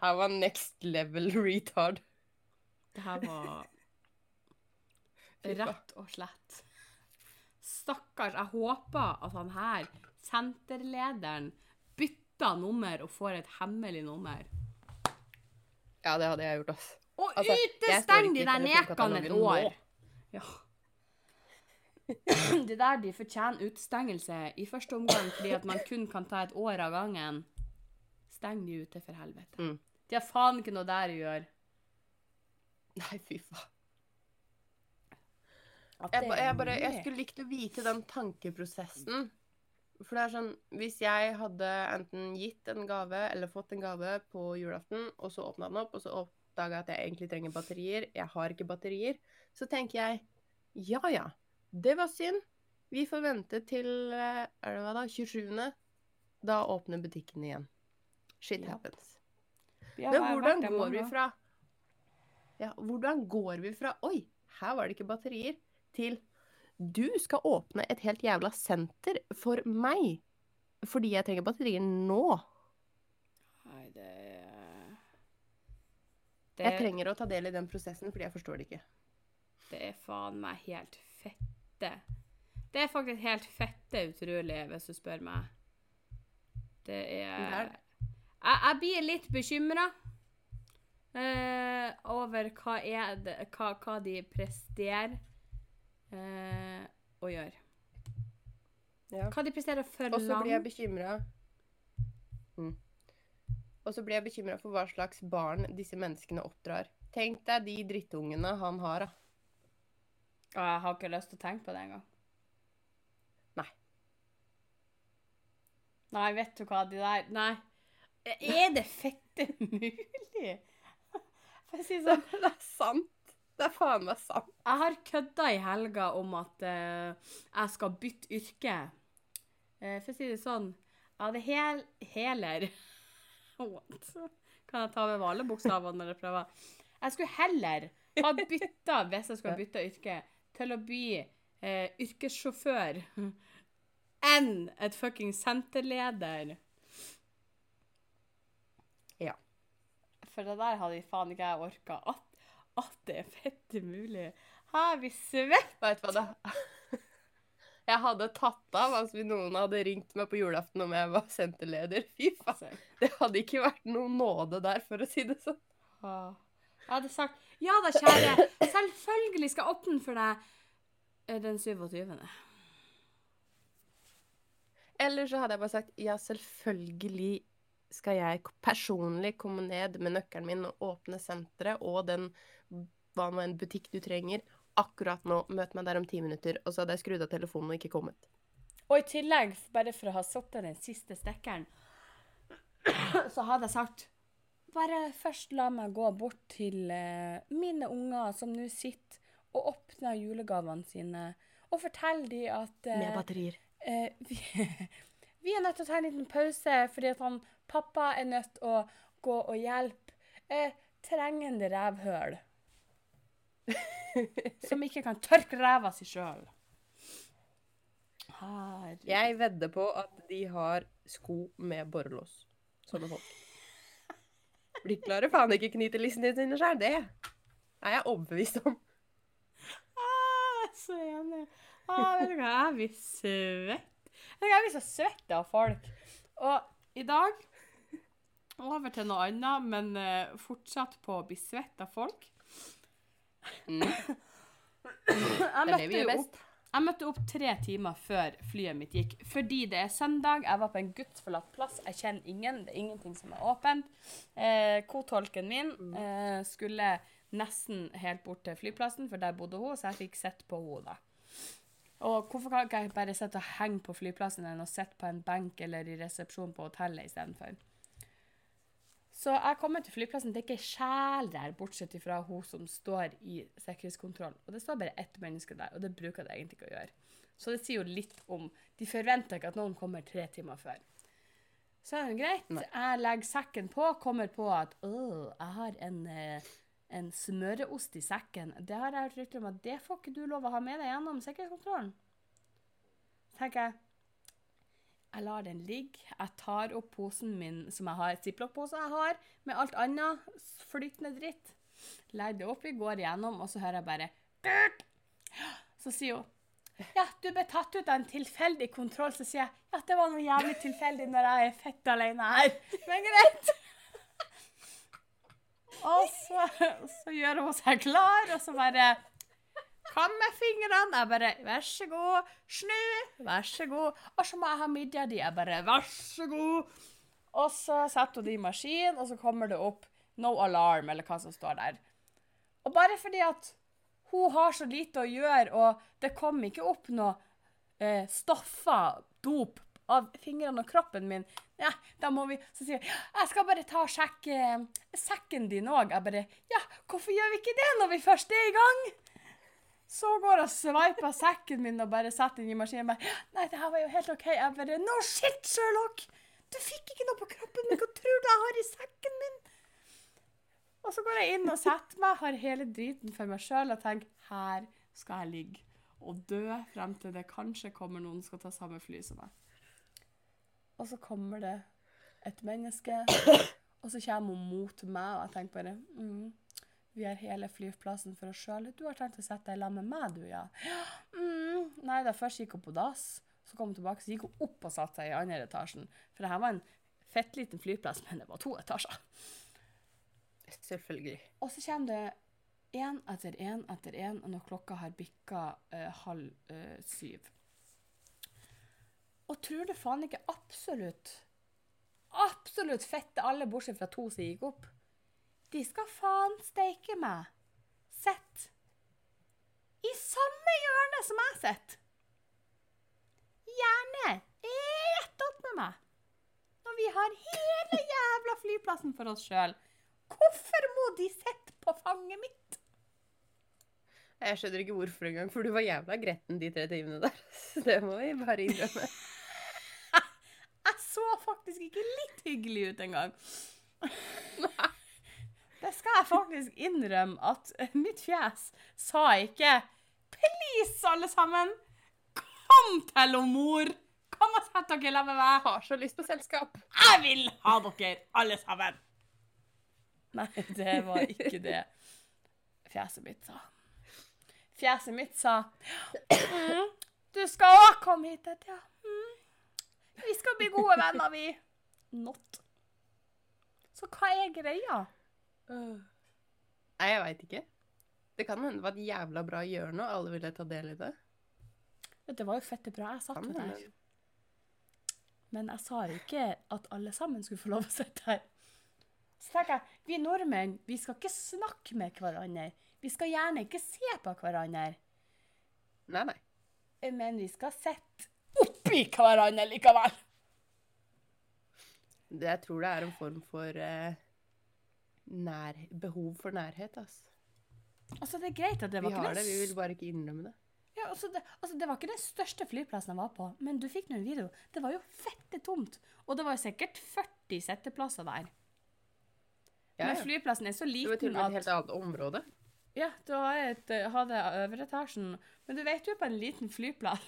Her var next level retard. Det her var rett og slett Stakkars. Jeg håper at han her, senterlederen, bytter nummer og får et hemmelig nummer. Ja, det hadde jeg gjort, ass. Og Altså, utesteng de der nekene et år. Ja. Det der de fortjener utestengelse i første omgang fordi at man kun kan ta et år av gangen. Steng de ute, for helvete. Mm. De har faen ikke noe der å gjøre. Nei, fy faen. At Jeg, ba- jeg, bare, jeg skulle likt å vite den tankeprosessen. For det er sånn, Hvis jeg hadde enten gitt en gave eller fått en gave på julaften, og så åpna den opp, og så oppdaga jeg at jeg egentlig trenger batterier. Jeg har ikke batterier. Så tenker jeg ja ja, det var synd. Vi får vente til eh, er det hva da, 27. Da åpner butikken igjen. Shit happens. Ja, Men hvordan går vi fra Ja, hvordan går vi fra Oi, her var det ikke batterier. Til du skal åpne et helt jævla senter for meg. Fordi jeg trenger batterier nå. Nei, det er- Jeg trenger å ta del i den prosessen, fordi jeg forstår det ikke. det er faen meg helt fette. Det er faktisk helt fette utrolig, hvis du spør meg. Det er. Jeg, jeg blir litt bekymra over hva, det, hva, hva de presterer uh, å gjøre. Ja. Hva de presterer for Og så blir jeg langt. bekymra mm. Og så blir jeg bekymra for hva slags barn disse menneskene oppdrar. Tenk deg de drittungene han har, da. Og jeg har ikke lyst til å tenke på det engang. Nei. Nei, vet du hva, de der Nei. Er det fette mulig? For å si det sånn, Det er sant. Det er faen meg sant. jeg har kødda i helga om at uh, jeg skal bytte yrke. Uh, for å si det sånn, jeg hadde hel, heler What? Kan jeg ta med alle bokstavene når jeg prøver? Jeg skulle heller ha bytta, hvis jeg skulle bytta yrke, til å bli eh, yrkessjåfør enn et fucking senterleder. Ja. For det der hadde faen ikke jeg orka. At, at det er fette mulig. Her vi svett. Vet du hva det Jeg hadde tatt av hvis noen hadde ringt meg på julaften om jeg var senterleder. Fy faen. Altså, Det hadde ikke vært noen nåde der, for å si det sånn. ah. Jeg hadde sagt ja da, kjære. Selvfølgelig skal jeg åpne for deg eh, den 27. Eller så hadde jeg bare sagt ja, selvfølgelig skal jeg personlig komme ned med nøkkelen min og åpne senteret og den hva nå en butikk du trenger, akkurat nå. Møt meg der om ti minutter. Og så hadde jeg skrudd av telefonen og ikke kommet. Og i tillegg, bare for å ha satt den siste stikkeren, så hadde jeg sagt bare først la meg gå bort til eh, mine unger som nå sitter og åpner julegavene sine, og fortelle dem at eh, Med batterier. eh, vi, vi er nødt til å ta en liten pause fordi at han, pappa er nødt til å gå og hjelpe eh, trengende rævhøl. som ikke kan tørke ræva si sjøl. Herregud. Jeg vedder på at de har sko med borrelås. Sånne folk. De klarer faen ikke knytelissene sine sjøl, det er jeg overbevist om. Ah, så enig. Ah, vet du hva, jeg blir svett. Jeg blir så svett av folk. Og i dag over til noe annet, men eh, fortsatt på å bli svett av folk. Mm. Jeg møtte, jo opp, jeg møtte opp tre timer før flyet mitt gikk, fordi det er søndag. Jeg var på en gudsforlatt plass. Jeg kjenner ingen. Det er ingenting som er åpent. Eh, Kotolken min eh, skulle nesten helt bort til flyplassen, for der bodde hun, så jeg fikk sett på henne. da. Og hvorfor kan ikke jeg bare sitte og henge på flyplassen enn å sitte på en benk eller i resepsjon på hotellet istedenfor? Så jeg kommer til flyplassen, det er ikke sjel der, bortsett fra hun som står i sikkerhetskontrollen. Og det står bare ett menneske der, og det bruker det egentlig ikke å gjøre. Så det sier jo litt om De forventer ikke at noen kommer tre timer før. Så er det greit. Nei. Jeg legger sekken på, kommer på at åh, jeg har en, eh, en smøreost i sekken. Det har jeg hørt rykter om at det får ikke du lov å ha med deg gjennom sikkerhetskontrollen. Tenker jeg jeg lar den ligge. Jeg tar opp posen min som jeg har, ziplock-posen jeg har, med alt annet flytende dritt. Legger det oppi, går igjennom, og så hører jeg bare! Så sier hun ja, du ble tatt ut av en tilfeldig kontroll. Så sier jeg ja, det var noe jævlig tilfeldig når jeg er fett alene her. Men greit. Og så, så gjør hun seg klar, og så bare Kom med fingrene. Jeg bare Vær så god. Snu. Vær så god. Og så må jeg ha midja di. Jeg bare Vær så god. Og så setter hun det i maskinen, og så kommer det opp no alarm, eller hva som står der. Og bare fordi at hun har så lite å gjøre, og det kom ikke opp noe eh, stoffer, dop, av fingrene og kroppen min. Ja, da må vi Så sier jeg jeg skal bare ta og sjekke eh, sekken din òg. Jeg bare Ja, hvorfor gjør vi ikke det når vi først er i gang? Så går jeg og sveiper sekken min og bare setter den i maskinen. Bare, Nei, det her var jo helt OK. Jeg bare No shit, Sherlock! Du fikk ikke noe på kroppen min. Hva tror du jeg har i sekken min? Og så går jeg inn og setter meg, har hele driten for meg sjøl og tenker her skal jeg ligge og dø frem til det kanskje kommer noen som skal ta samme fly som meg. Og så kommer det et menneske, og så kommer hun mot meg, og jeg tenker bare mm, Vi har hele flyplassen for oss sjøl. Du har tenkt å sette deg sammen med meg, du, ja? Mm, nei, da først gikk hun på dass, så kom hun tilbake, så gikk hun opp og satte seg i andre etasjen. For det her var en fettliten flyplass, men det var to etasjer. Selvfølgelig. Og så kommer det én etter én etter én når klokka har bikka eh, halv eh, syv. Og tror du faen ikke absolutt Absolutt fette alle, bortsett fra to som gikk opp. De skal faen steike meg. Sett. I samme hjørne som jeg sitter. Gjerne rett opp med meg. Når vi har hele jævla flyplassen for oss sjøl. Hvorfor må de sitte på fanget mitt? Jeg skjønner ikke hvorfor engang, for du var jævla gretten de tre timene der. Så det må vi bare innrømme. Jeg så faktisk ikke litt hyggelig ut engang. Det skal jeg faktisk innrømme at mitt fjes sa ikke Please, alle sammen! Kom til å mor! Kom og sett dere sammen med meg! Jeg har så lyst på selskap. Jeg vil ha dere, alle sammen! Nei, det var ikke det fjeset mitt sa. Fjeset mitt sa mm, Du skal òg komme hit, ja. Mm. Vi skal bli gode venner, vi. Not. Så hva er greia? Nei, jeg veit ikke. Det kan hende det var et jævla bra hjørne, og alle ville ta del i det. Det var jo fette bra. Jeg satt jo der. Men jeg sa ikke at alle sammen skulle få lov å sitte her. Så tenker jeg, vi nordmenn, vi skal ikke snakke med hverandre. Vi skal gjerne ikke se på hverandre. Nei, nei. Men vi skal sitte oppi hverandre likevel. Det, jeg tror det er en form for eh, nær, behov for nærhet, altså. Altså, det er greit at det Vi ikke har det, vi vil bare ikke innrømme det. Ja, altså det, altså det var ikke den største flyplassen jeg var på, men du fikk nå en video. Det var jo fette tomt. Og det var jo sikkert 40 setteplasser der. Ja, Men flyplassen er så liten Det var til og med et helt annet område. Ja, du hadde et, etasjen. Men du vet jo på en liten flyplass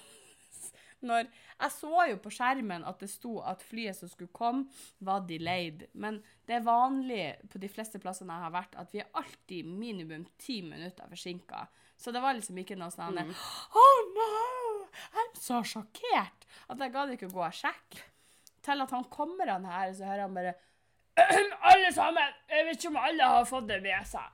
når Jeg så jo på skjermen at det sto at flyet som skulle komme, var delayed. Men det er vanlig på de fleste plassene jeg har vært, at vi er alltid minimum ti minutter forsinka. Så det var liksom ikke noe sånn Mm. Oh no! I'm så sjokkert at jeg gadd ikke gå og sjekke. Til at han kommer han her, så hører han bare Alle sammen! Jeg vet ikke om alle har fått det med seg.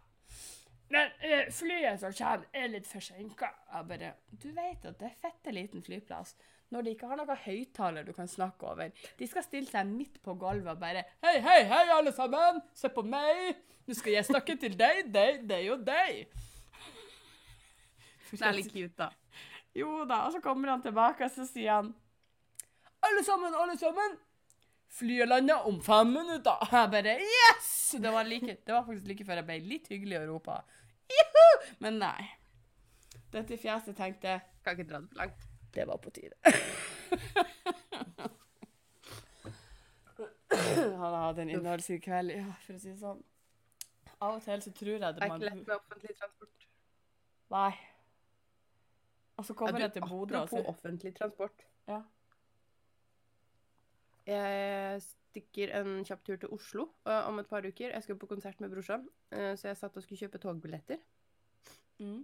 Men eh, flyet som kommer, er litt forsinka. Jeg bare Du vet at det er fette liten flyplass. Når de ikke har noen høyttaler du kan snakke over. De skal stille seg midt på gulvet og bare Hei, hei, hei, alle sammen! Se på meg! Nå skal jeg snakke til deg, deg, deg og deg. Det er litt cute, da. Jo da, og så kommer han tilbake, og så sier han Alle sammen, alle sammen! Flyet lander om fem minutter. Og Jeg bare Yes! Det var, like, det var faktisk like før jeg ble litt hyggelig og ropa Juhu! Men nei. Dette fjeset tenkte Kan ikke dra det for langt. Det var på tide. Han har hatt en innholdsrik kveld, ja, for å si det sånn. Av og til så tror jeg Det det er ikke lett med offentlig transport. Nei. Og så kommer Ja, jeg til du, Bodø, og apropos så offentlig transport. Ja. Jeg stikker en kjapp tur til Oslo eh, om et par uker. Jeg skal på konsert med brorsan, eh, så jeg satt og skulle kjøpe togbilletter. mm.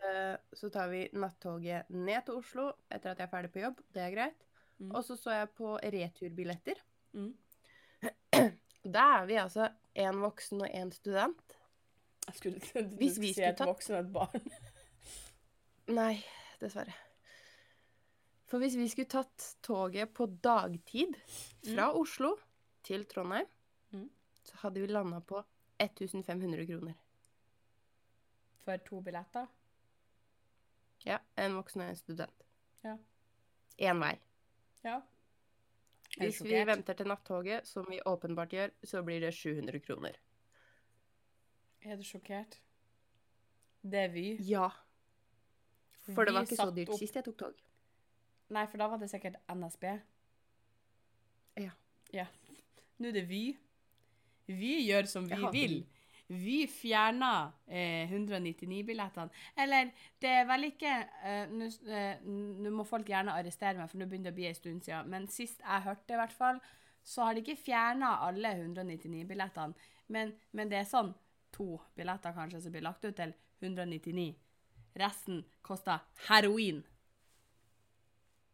Eh, så tar vi nattoget ned til Oslo etter at jeg er ferdig på jobb. Det er greit. Mm. Og så så jeg på returbilletter. Mm. Da er vi altså én voksen og én student. Jeg skulle du Hvis skulle si et voksen og et barn. Nei, dessverre. For hvis vi skulle tatt toget på dagtid fra Oslo til Trondheim, Mm. så hadde vi landa på 1500 kroner. For to billetter. Ja, en voksen og en student. Ja. Én vei. Ja. Hvis vi venter til nattoget, som vi åpenbart gjør, så blir det 700 kroner. Er du sjokkert? Det er Vy. Ja. For det var ikke så dyrt opp- sist jeg tok tog. Nei, for da var det sikkert NSB. Ja. Ja. Nå er det Vy. Vi gjør som vi vil. Vy fjerna eh, 199-billettene. Eller, det er vel ikke eh, Nå eh, må folk gjerne arrestere meg, for nå begynner det å bli en stund siden. Men sist jeg hørte, i hvert fall, så har de ikke fjerna alle 199-billettene. Men, men det er sånn to billetter kanskje som blir lagt ut til 199. Resten koster heroin.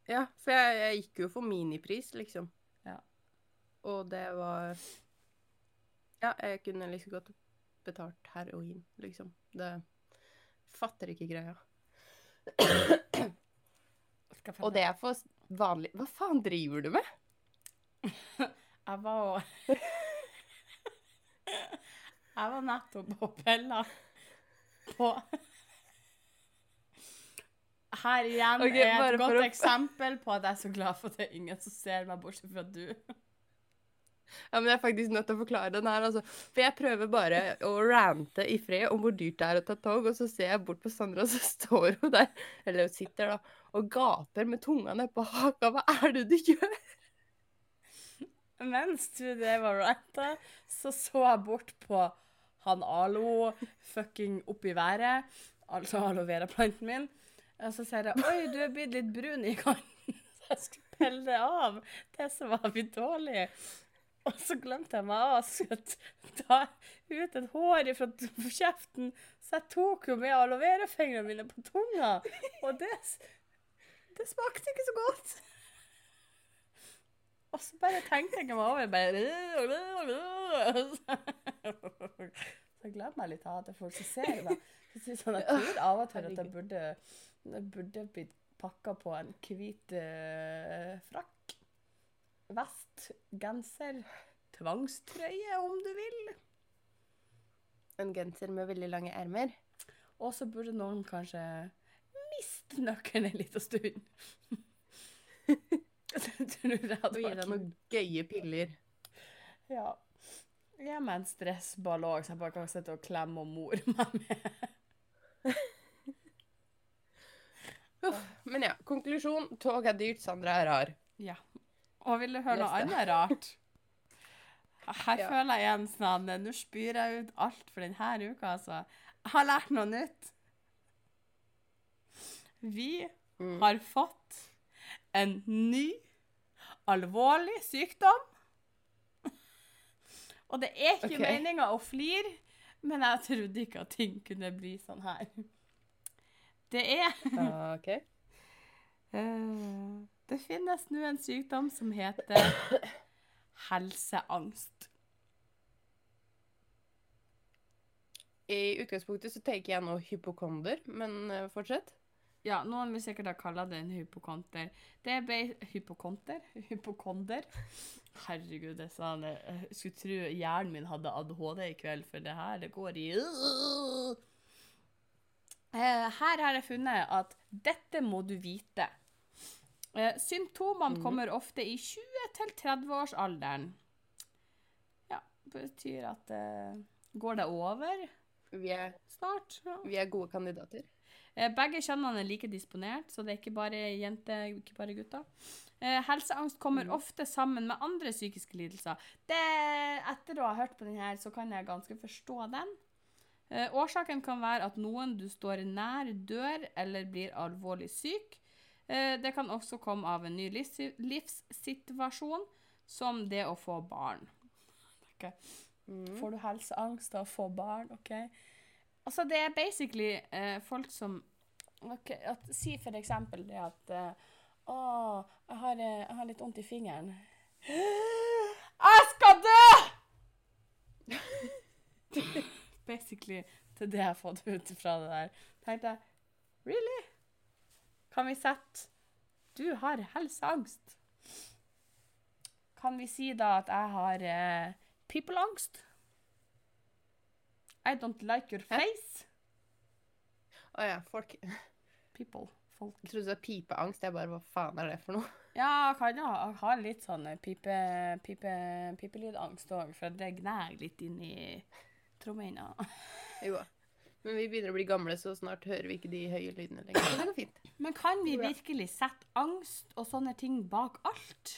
Ja, for jeg, jeg gikk jo for minipris, liksom. Ja. Og det var Ja, jeg kunne liksom godt betalt heroin, liksom. Det Fatter ikke greia. Og det er for vanlig Hva faen driver du med? Jeg var Jeg var nettopp på Pella på Her igjen okay, er et godt eksempel på at jeg er så glad for at det er ingen som ser meg, bortsett fra du. Ja, men jeg er faktisk nødt til å forklare den her, altså. For jeg prøver bare å rante i fred om hvor dyrt det er å ta tog, og så ser jeg bort på Sandra, og så står hun der, eller hun sitter da, og gaper med tunga nedpå haka. Hva er det du gjør? Mens du det var ranta, så så jeg bort på han Alo fucking oppi været, altså aloe vera-planten min, og så sier jeg Oi, du er blitt litt brun i kanten. Så jeg skulle pelle det av. Det som var litt dårlig. Og så glemte jeg meg av å skulle ta ut et hår fra kjeften, så jeg tok jo med aloe vera-fingrene mine på tunga. Og det, det smakte ikke så godt. Og så bare tenkte jeg meg over, bare Så jeg glemmer meg litt av at jeg er ser meg. Så synes jeg jeg tror av og til at jeg burde, jeg burde blitt pakka på en hvit eh, frakk. Vest, genser, tvangstrøye, om du vil. En genser med veldig lange ermer. Og så burde noen kanskje miste nøkkelen en liten stund. Det tror det hadde Og gi vært deg noen gøye piller. Ja. Jeg er med en stressball òg, så jeg bare kan sitte og klemme og more meg med. Uff. Men ja, konklusjon. Tog er dyrt, Sandra er rar. Ja. Og vil du høre noe annet rart? Her Ja. føler jeg igjen sånn Nå spyr jeg ut alt for denne uka, altså. Jeg har lært noe nytt. Vi Mm. har fått en ny, alvorlig sykdom. Og det er ikke okay. meninga å flire, men jeg trodde ikke at ting kunne bli sånn her. Det er OK. Eh, Det finnes nå en sykdom som heter helseangst. I utgangspunktet så tenker jeg nå hypokonder, men eh, fortsett. Ja, noen vil sikkert ha kalla det en hypokonter. Det bei... Hypokonter? Hypokonder? Herregud, det sa sånn Jeg skulle tro hjernen min hadde ADHD i kveld, for det her, det går i Eh, Her har jeg funnet at dette må du vite. Eh, Symptomene Mhm. kommer ofte i 20-30-årsalderen. Ja, det betyr at uh, Går det over Vi er, snart? Ja. vi er gode kandidater. Eh, Begge kjønnene er like disponert, så det er ikke bare jenter, ikke bare gutter. Eh, helseangst kommer mm. ofte sammen med andre psykiske lidelser. Det, etter å ha hørt på den her, så kan jeg ganske forstå den. Eh, årsaken kan være at noen du står nær, dør eller blir alvorlig syk. Eh, det kan også komme av en ny livssituasjon, som det å få barn. Okay. Mm. Får du helseangst av å få barn? OK. Altså, det er basically eh, folk som ok, at, Si for eksempel det at eh, Å, jeg har, eh, jeg har litt vondt i fingeren. Jeg skal dø! basically til det jeg har fått ut fra det der. tenkte jeg Really? Kan vi sette Du har helseangst. Kan vi si da at jeg har uh, people-angst? I don't like your face. Å ja, folk People. Folk. trodde du sa pipeangst. Jeg bare Hva faen er det for noe? Ja, jeg kan jo ha, ha litt sånn pipe, pipe, pipelydangst òg, for det gnager litt inn i trommehinna. Jo. Men vi begynner å bli gamle, så snart hører vi ikke de høye lydene lenger. Så det går fint. Men kan vi virkelig sette angst og sånne ting bak alt?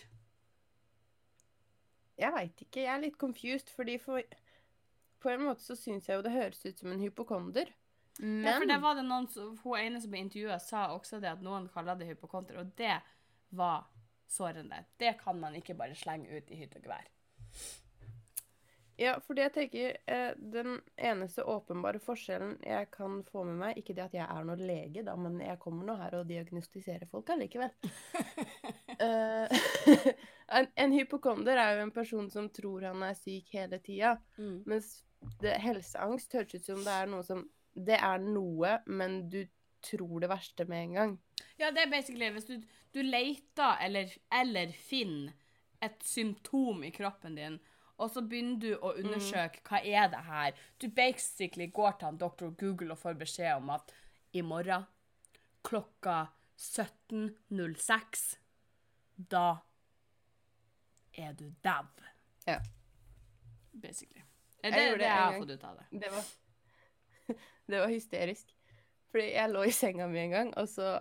Jeg veit ikke. Jeg er litt confused, fordi for På en måte så syns jeg jo det høres ut som en hypokonder. Men Ja, for det var det noen Hun ene som ble intervjua, sa også det at noen kaller det hypokonder, og det var sårende. Det kan man ikke bare slenge ut i hytt og gevær. Ja, fordi jeg tenker eh, Den eneste åpenbare forskjellen jeg kan få med meg Ikke det at jeg er noen lege, da, men jeg kommer nå her og diagnostiserer folk allikevel. Eh, en, en hypokonder er jo en person som tror han er syk hele tida. Mens det, helseangst høres ut som det er noe som Det er noe, men du tror det verste med en gang. Ja, det er basically hvis du, du leter eller, eller finner et symptom i kroppen din, og så begynner du å undersøke hva er det her. Du basically går til han doktor Google og får beskjed om at i morgen klokka 17.06 da er du dau. Ja. Basically. Er det gjorde det det jeg har fått ut av det? Det var, det var hysterisk. Fordi jeg lå i senga mi en gang, og så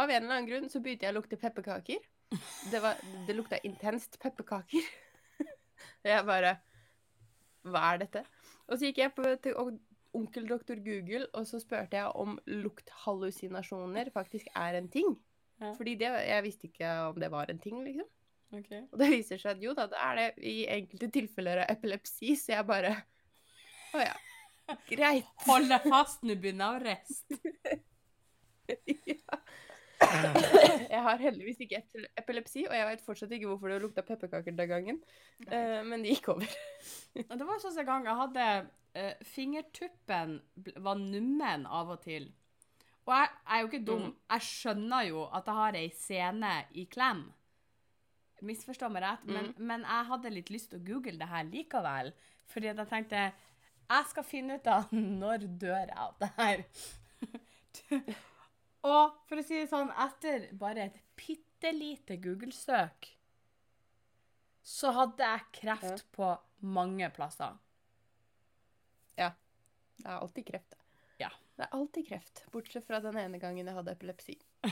Av en eller annen grunn så begynte jeg å lukte pepperkaker. Det, var, det lukta intenst pepperkaker. Jeg bare Hva er dette? Og så gikk jeg på, til onkel doktor Google, og så spurte jeg om lukthallusinasjoner faktisk er en ting. Ja. Fordi det, jeg visste ikke om det var en ting, liksom. Okay. Og det viser seg at jo da, det er det i enkelte tilfeller av epilepsi, så jeg bare Å ja. Greit. Hold deg fast, nå begynner å riste. ja. Jeg har heldigvis ikke epilepsi, og jeg vet fortsatt ikke hvorfor det lukta pepperkaker den gangen. uh, men det gikk over. Det var sånn en gang jeg hadde uh, Fingertuppen var nummen av og til. Og jeg, jeg er jo ikke dum. Mm. Jeg skjønner jo at jeg har ei scene i klem. Misforstå meg rett, men, men jeg hadde litt lyst til å google det her likevel. Fordi jeg tenkte jeg skal finne ut av når dør jeg av det her. Og for å si det sånn, etter bare et bitte lite Google-søk, så hadde jeg kreft på mange plasser. Ja. Det er alltid kreft. det. Ja. Det er alltid kreft, bortsett fra den ene gangen jeg hadde epilepsi.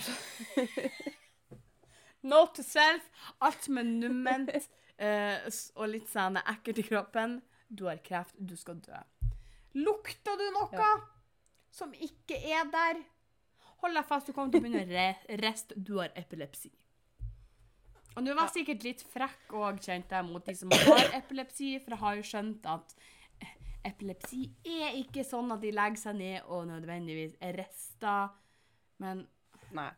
Note to self, alt er numment eh, og litt sånn ekkelt i kroppen. Du har kreft, du skal dø. Lukter du noe Ja. som ikke er der? Hold deg fast, du kommer til å begynne å re rest. Du har epilepsi. Og du var sikkert litt frekk òg, kjente jeg, mot de som har epilepsi, for jeg har jo skjønt at eh, epilepsi er ikke sånn at de legger seg ned og nødvendigvis er rester. Men Nei.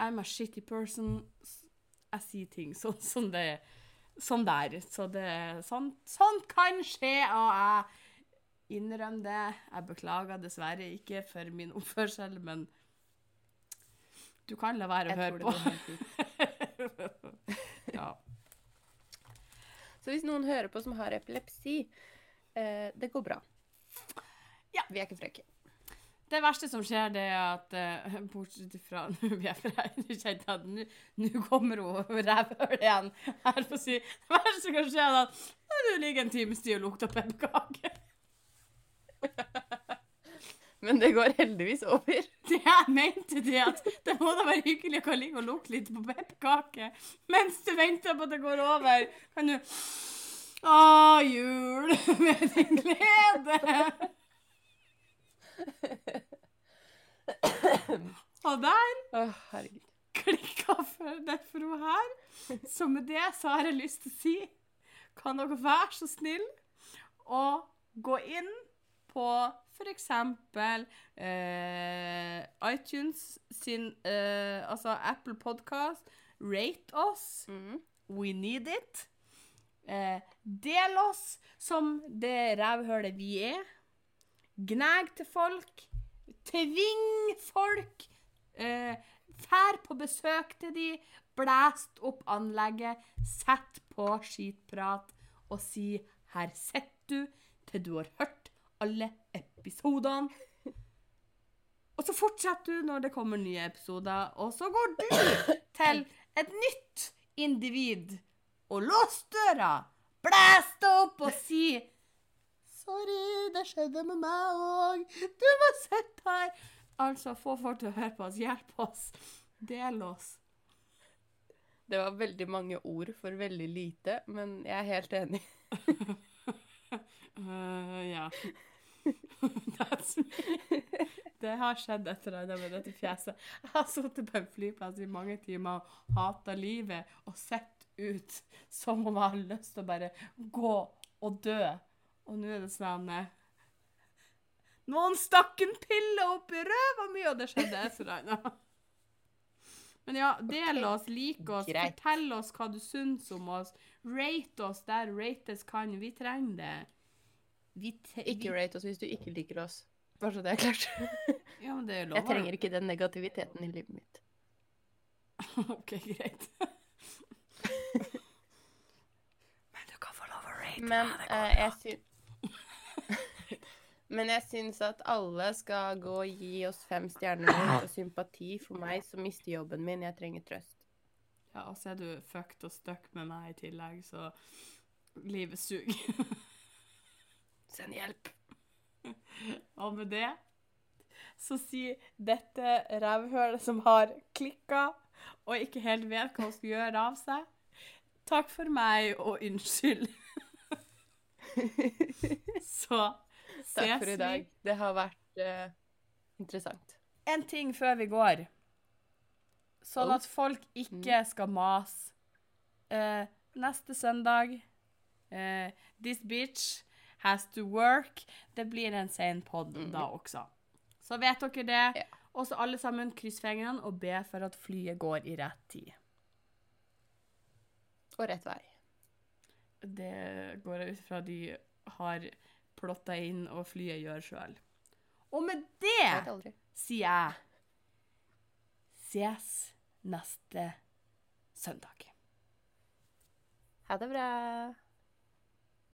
I'm a shitty person. Jeg sier ting sånn som det Sånn der. Så det sånn, Sånt kan skje, og jeg innrømmer det. Jeg beklager dessverre ikke for min oppførsel, men du kan la være å Jeg høre på. ja. Så hvis noen hører på som har epilepsi, eh, det går bra. Ja. Vi er ikke frekke. Det verste som skjer, det er at eh, Bortsett fra Nå blir jeg fre- kjente at nå- kommer hun rævhølet igjen. Her for å si. Det verste som kan skje, er at du ligger en times tid og lukter pepperkaker. Men det går heldigvis over. Det jeg mente, det at det må da være hyggelig å kan ligge og lukte litt på pepperkake mens du venter på at det går over. Kan du Å, jul med din glede. Og der oh, klikka det for henne her. Så med det så har jeg lyst til å si Kan dere være så snill å gå inn på eksempel eh, iTunes sin eh, Altså Apple Podcast. Rate oss. Mm. We need it. Eh, del oss som det rævhølet vi er. Gnag til folk. Tving folk. Eh, fær på besøk til de. Blæst opp anlegget. Sett på skitprat og si 'her sitter du' til du har hørt alle episodene. Og så fortsetter du når det kommer nye episoder, og så går du til et nytt individ og låser døra, blæster opp og si Sorry, det skjedde med meg òg. Du må sitte her. Altså, få folk til å høre på oss. Hjelp oss. Del oss. Det var veldig mange ord for veldig lite, men jeg er helt enig. Uh, ja. Det har skjedd et eller annet med dette fjeset. Jeg har sittet på en flyplass i mange timer og hata livet og sett ut som om jeg har lyst til å bare gå og dø. Og nå er det sånn eh, Noen stakk en pille opp i ræva mi, og det skjedde et eller annet. Men ja, del okay. oss, lik oss, greit. fortell oss hva du syns om oss. Rate oss der rates kan. Vi trenger det. Vi Ikke rate oss hvis du ikke liker oss. Bare så det er klart. Ja, men det er lov. Jeg trenger ikke den negativiteten i livet mitt. OK, greit. men du kan få lov å rate Men går eh, bra. jeg syns Men jeg syns at alle skal gå og gi oss fem stjerner og sympati for meg som mister jobben min. Jeg trenger trøst. Ja, og så er du fucked og stuck med meg i tillegg, så livet suger. Send hjelp. Og med det så sier dette rævhølet som har klikka og ikke helt vet hva hun skal gjøre av seg, takk for meg og unnskyld. Så ses Takk for i dag. Det har vært uh, interessant. En ting før vi går, sånn Oh. at folk ikke skal mase. Uh, neste søndag uh, This bitch has to work. Det blir en sen pod da også. Så vet dere det. Ja. Og så alle sammen kryss fingrene og be for at flyet går i rett tid. Og rett vei. Det går jeg ut fra de har plotta inn og flyet gjør sjøl. Og med det sier jeg ses neste søndag. Ha det bra.